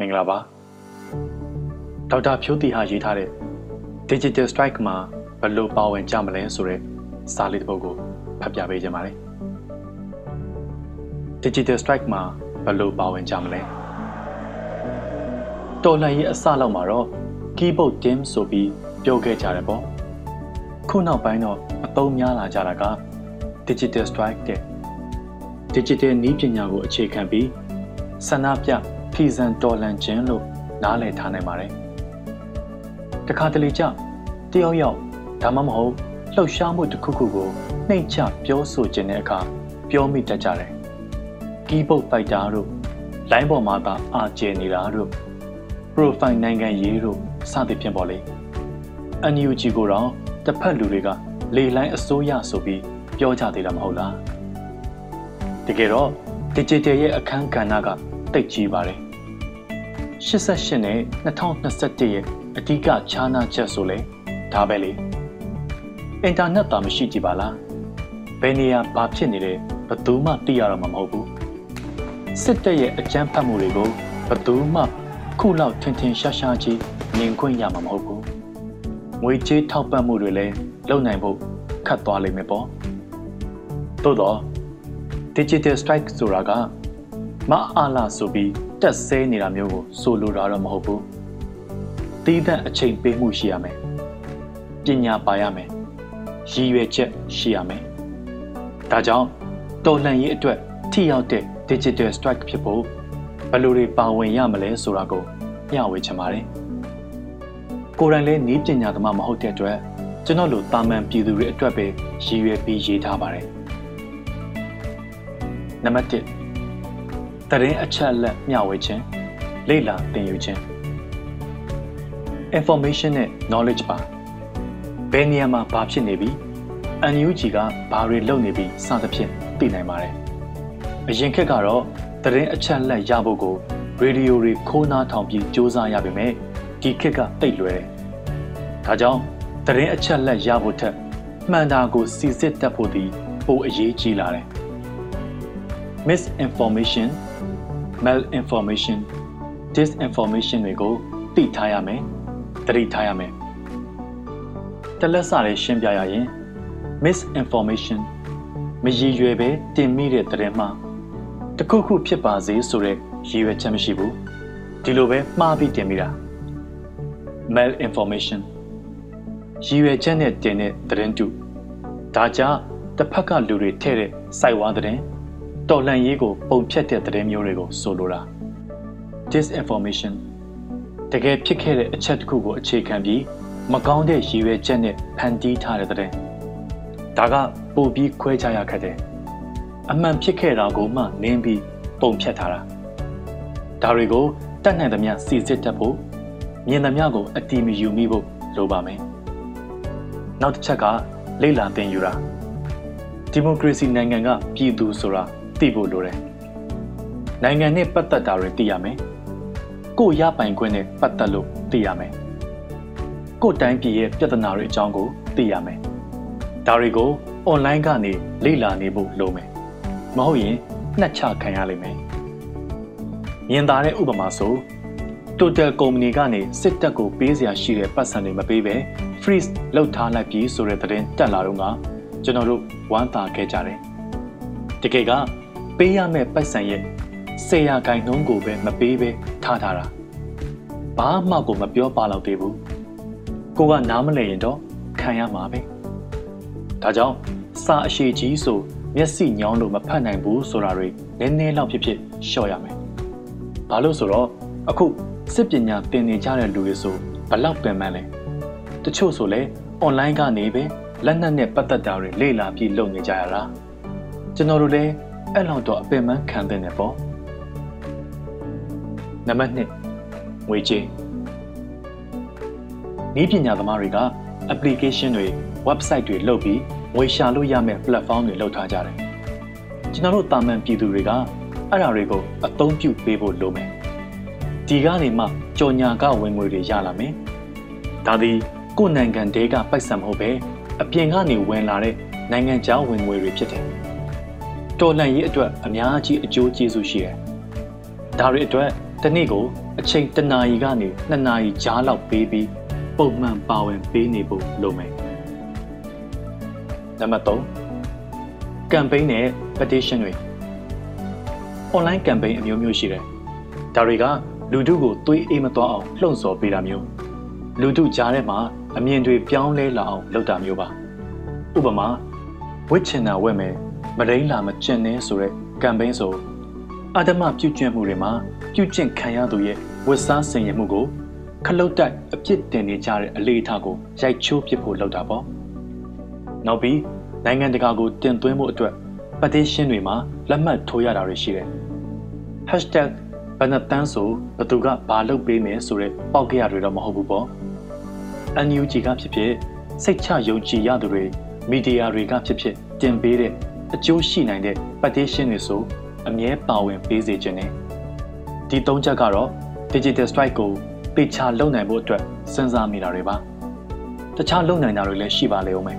မင်္ဂလာပါဒေါက်တာဖြိုးတီဟာရေးထားတဲ့ Digital Strike မှာဘယ်လိုပါဝင်ကြမလဲဆိုတဲ့စာလေးတစ်ပုဒ်ကိုဖတ်ပြပေးခြင်းပါတယ် Digital Strike မှာဘယ်လိုပါဝင်ကြမလဲတော်လှန်ရေးအစလောက်မှာတော့ keyboard team ဆိုပြီးပြောခဲ့ကြတယ်ပေါ့ခုနောက်ပိုင်းတော့အသုံးများလာကြတာက Digital Strike တဲ့ Digital နည်းပညာကိုအခြေခံပြီးဆန္ဒပြ ဖီဇန်တော်လန်ခြင်းလို့နားလည်ထားနိုင်ပါတယ်။တခါတလေကျတယောက်ယောက်ဒါမှမဟုတ်လှုပ်ရှားမှုတစ်ခုခုကိုနှိမ့်ချပြောဆိုခြင်းတဲ့အခါပြောမိတတ်ကြတယ်။ keyboard fighter တို့လိုင်းပေါ်မှာသာအာကျယ်နေတာတို့ profile နိုင်ငံရေးတို့စသဖြင့်ပေါ့လေ။ NUG ကိုတော့တစ်ဖက်လူတွေကလေလိုင်းအစိုးရဆိုပြီးပြောကြသေးတာမဟုတ်လား။တကယ်တော့ digital ရဲ့အခန်းကဏ္ဍကတိတ်ကြီးပါတယ် 88နဲ့2021ရဲ့အဓိကခြားနာချက်ဆိုလဲဒါပဲလေအင်တာနက်သာမရှိကြပါလားဘယ်နေရာဘာဖြစ်နေတယ်ဘယ်သူမှသိရတော့မှာမဟုတ်ဘူးစစ်တပ်ရဲ့အကြမ်းဖက်မှုတွေကိုဘယ်သူမှခုလောက်ထင်ထင်ရှားရှားကြီးမြင်ခွင့်ရမှာမဟုတ်ဘူးငွေကြေးထောက်ပံ့မှုတွေလည်းလုပ်နိုင်ဖို့ခတ်သွားလိမ့်မယ်ပေါ့သို့တော့ digital strike ဆိုတာက မအားလာဆိုပြီးတက်ဆဲနေတာမျိုးကိုဆိုလိုတာတော့မဟုတ်ဘူးတီးတဲ့အချိန်ပေးမှုရှိရမယ်ပညာပါရမယ်ရည်ရွယ်ချက်ရှိရမယ်ဒါကြောင့်တော်လှန်ရေးအတွက်ထိရောက်တဲ့ digital strike ဖြစ်ဖို့ဘယ်လိုတွေပါဝင်ရမလဲဆိုတာကိုမျှဝေချင်ပါတယ်ကိုယ်တိုင်လည်းနီးပညာသမားမဟုတ်တဲ့အတွက်ကျွန်တော်လိုတာမန်ပြည်သူတွေအတွက်ပဲရည်ရွယ်ပြီးရေးထားပါတယ်နံပါတ်1 တရင်အချက်အလက်မျှဝေခြင်းလေ့လာသင်ယူခြင်း information နဲ့ knowledge ပါဘယ်နေရာမှာဘာဖြစ်နေပြီ NUG ကဘာတွေလုပ်နေပြီစသဖြင့်သိနိုင်ပါတယ်အရင်ခက်ကတော့တရင်အချက်အလက်ရဖို့ကိုရေဒီယိုတွေခိုးနားထောင်ပြီးစ조사ရပါမယ်ဒီခက်ကတိတ်လွယ်တယ်ဒါကြောင့်တရင်အချက်အလက်ရဖို့ထက်မှန်တာကိုစီစစ်တတ်ဖို့ဒီပိုအရေးကြီးလာတယ် misinformation malinformation disinformation တွေကိုသိထားရမယ်သတိထားရမယ်တလက်စာလေးရှင်းပြရရင် misinformation မရည်ရွယ်ပဲတင်မိတဲ့သတင်းမှာတခုခုဖြစ်ပါစေဆိုတဲ့ရည်ရွယ်ချက်မရှိဘူးဒီလိုပဲမှားပြီးတင်မိတာ malinformation ရည်ရွယ်ချက်နဲ့တင်တဲ့သတင်းတူဒါကြောင့်တစ်ဖက်ကလူတွေထဲ့တဲ့စိုက်ဝါသတင်း တော်လှန်ရေးကိုပုံဖြတ်တဲ့သတင်းမျိုးတွေကိုဆိုလိုတာ disinformation တကယ်ဖြစ်ခဲ့တဲ့အချက်တစ်ခုကိုအခြေခံပြီးမကောင်းတဲ့ရည်ရွယ်ချက်နဲ့ဖန်တီးထားတဲ့သတင်းဒါကပိုပြီးခွဲခြားရခက်တယ်အမှန်ဖြစ်ခဲ့တာကိုမှနင်းပြီးပုံဖြတ်ထားတာဒါတွေကိုတတ်နိုင်သမျှစီစစ်တတ်ဖို့မြင်သမျှကိုအတိမယူမိဖို့လိုပါမယ်နောက်တစ်ချက်ကလေ့လာသင်ယူတာဒီမိုကရေစီနိုင်ငံကပြည်သူဆိုတာ သိဖို့လိုတယ်။နိုင်ငံနဲ့ပတ်သက်တာတွေသိရမယ်။ကိုရပိုင်ခွင့်နဲ့ပတ်သက်လို့သိရမယ်။ကိုတိုင်းပြည်ရဲ့ပြဿနာတွေအကြောင်းကိုသိရမယ်။ဒါတွေကို online ကနေလေ့လာနေဖို့လိုမယ်။မဟုတ်ရင်နှက်ချခံရလိမ့်မယ်။မြင်သာတဲ့ဥပမာဆို Total ကုမ္ပဏီကနေစစ်တပ်ကိုပေးစရာရှိတဲ့ပတ်စံတွေမပေးဘဲ freeze လုပ်ထားလိုက်ပြီးဆိုတဲ့သတင်းတက်လာတော့ကကျွန်တော်တို့ဝမ်းသာခဲ့ကြတယ်။တကယ်က ပေးရမယ့်ပိုက်ဆံရဲ့ဆေးရဂိုင်နှုံးကိုပဲမပေးပဲထားထားတာဘာမှကိုမပြောပါတော့သေးဘူးကိုကနားမလည်ရင်တော့ခံရမှာပဲဒါကြောင့်စာအရှိကြီးဆိုမျက်စိညောင်းလို့မဖတ်နိုင်ဘူးဆိုတာတွေနည်းနည်းလောက်ဖြစ်ဖြစ်လျှော့ရမယ်ဘာလို့ဆိုတော့အခုစစ်ပညာသင်နေကြတဲ့လူတွေဆိုဘလောက်ပင်ပန်းလဲတချို့ဆိုလဲ online ကနေပဲလက်နက်နဲ့ပတ်သက်တာတွေလေ့လာပြီးလုပ်နေကြရတာကျွန်တော်တို့လည်း အဲ့လောက်တော့အပင်ပန်းခံတဲ့နေပေါ့နံပါတ်1ငွေကြေးဤပညာသမားတွေက application တွေ website တွေလုပ်ပြီးငွေရှာလို့ရမယ့် platform တွေလုပ်ထားကြတယ်ကျွန်တော်တို့တာမန်ပြည်သူတွေကအဲ့ဒါတွေကိုအသုံးပြုပေးဖို့လိုမယ်ဒီကနေမှကြော်ညာကဝင်ငွေတွေရလာမယ်ဒါသည်ကိုယ်နိုင်ငံတဲကပိုက်ဆံမဟုတ်ပဲအပြင်ကနေဝင်လာတဲ့နိုင်ငံခြားဝင်ငွေတွေဖြစ်တယ် တော်လှန်ရေးအတွက်အများကြီးအကျိုးကျေးဇူးရှိတယ်။ဒါတွေအတွက်တစ်နေ့ကိုအချိန်တစ်နာရီကနေနှစ်နာရီကြားလောက်ပေးပြီးပုံမှန်ပါဝင်ပေးနေဖို့လိုမယ်နံပါတ်3 campaign နဲ့ petition တွေ online campaign အမျိုးမျိုးရှိတယ်ဒါတွေကလူထုကိုသွေးအေးမသွားအောင်လှုံ့ဆော်ပေးတာမျိုးလူထုကြားထဲမှာအမြင်တွေပြောင်းလဲလာအောင်လုပ်တာမျိုးပါဥပမာဝစ်ချင်တာဝက်မယ် မရင်းလာမကျင်နေဆိုတဲ့ campaign ဆိုအာဓမပြုကျင့်မှုတွေမှာပြုကျင့်ခံရသူရဲ့ဝတ်စားဆင်ရင်မှုကိုခလုတ်တိုက်အပြစ်တင်နေကြတဲ့အလေးအထားကိုရိုက်ချိုးပစ်ဖို့လုပ်တာပေါ့နောက်ပြီးနိုင်ငံတကာကိုတင်သွင်းမှုအတွက် petition တွေမှာလက်မှတ်ထိုးရတာတွေရှိတယ်။#ဘယ်နှတန်းဆိုဘသူကဘာလုပ်ပေးမယ်ဆိုတဲ့ပေါက်ကြရတွေတော့မဟုတ်ဘူးပေါ့။ NUG ကဖြစ်ဖြစ်စိတ်ချယုံကြည်ရသူတွေမီဒီယာတွေကဖြစ်ဖြစ်တင်ပေးတဲ့ အကျိုးရှိနိုင်တဲ့ petition တွေဆိုအမြဲပါဝင်ပေးစေခြင်းနဲ့ဒီသုံးချက်ကတော့ digital strike ကိုပေချာလုပ်နိုင်ဖို့အတွက်စဉ်းစားမိတာတွေပါတခြားလုပ်နိုင်တာတွေလည်းရှိပါလေဦးမယ်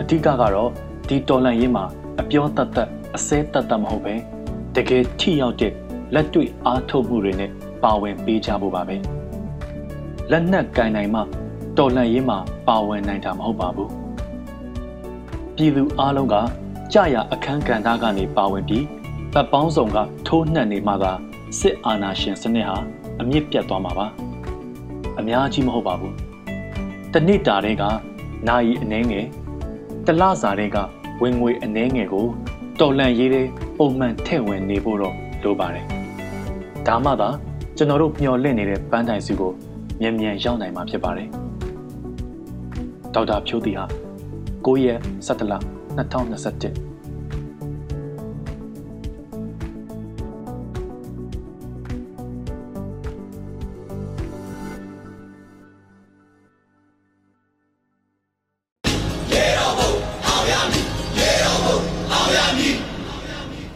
အဓိကကတော့ဒီတော်လန်ရေးမှာအပြောတတ်တတ်အစဲတတ်တတ်မဟုတ်ပဲတကယ်ထိရောက်တဲ့လက်တွေ့အားထုတ်မှုတွေနဲ့ပါဝင်ပေးကြဖို့ပါပဲလက်နက်ကင်နိုင်မှတော်လန်ရေးမှာပါဝင်နိုင်တာမဟုတ်ပါဘူးပြည်သူအလုံးက ကြာရအခန်းကဏ္ဍကနေပါဝင်ပြီးပတ်ပေါင်းဆောင်ကထိုးနှက်နေမှကစစ်အာဏာရှင်စနစ်ဟာအမြင့်ပြတ်သွားမှာပါအများကြီးမဟုတ်ပါဘူးတနစ်တာတွေကနိုင်အနှဲငယ်တလစာတွေကဝင်ငွေအနှဲငယ်ကိုတော်လန့်ရေးတဲ့ပုံမှန်ထည့်ဝင်နေဖို့တော့လိုပါတယ်ဒါမှသာကျွန်တော်တို့မျှော်လင့်နေတဲ့ပန်းတိုင်စုကိုမြန်မြန်ရောက်နိုင်မှာဖြစ်ပါတယ်ဒေါက်တာဖြိုးတီဟာ9ရက်17လ 2021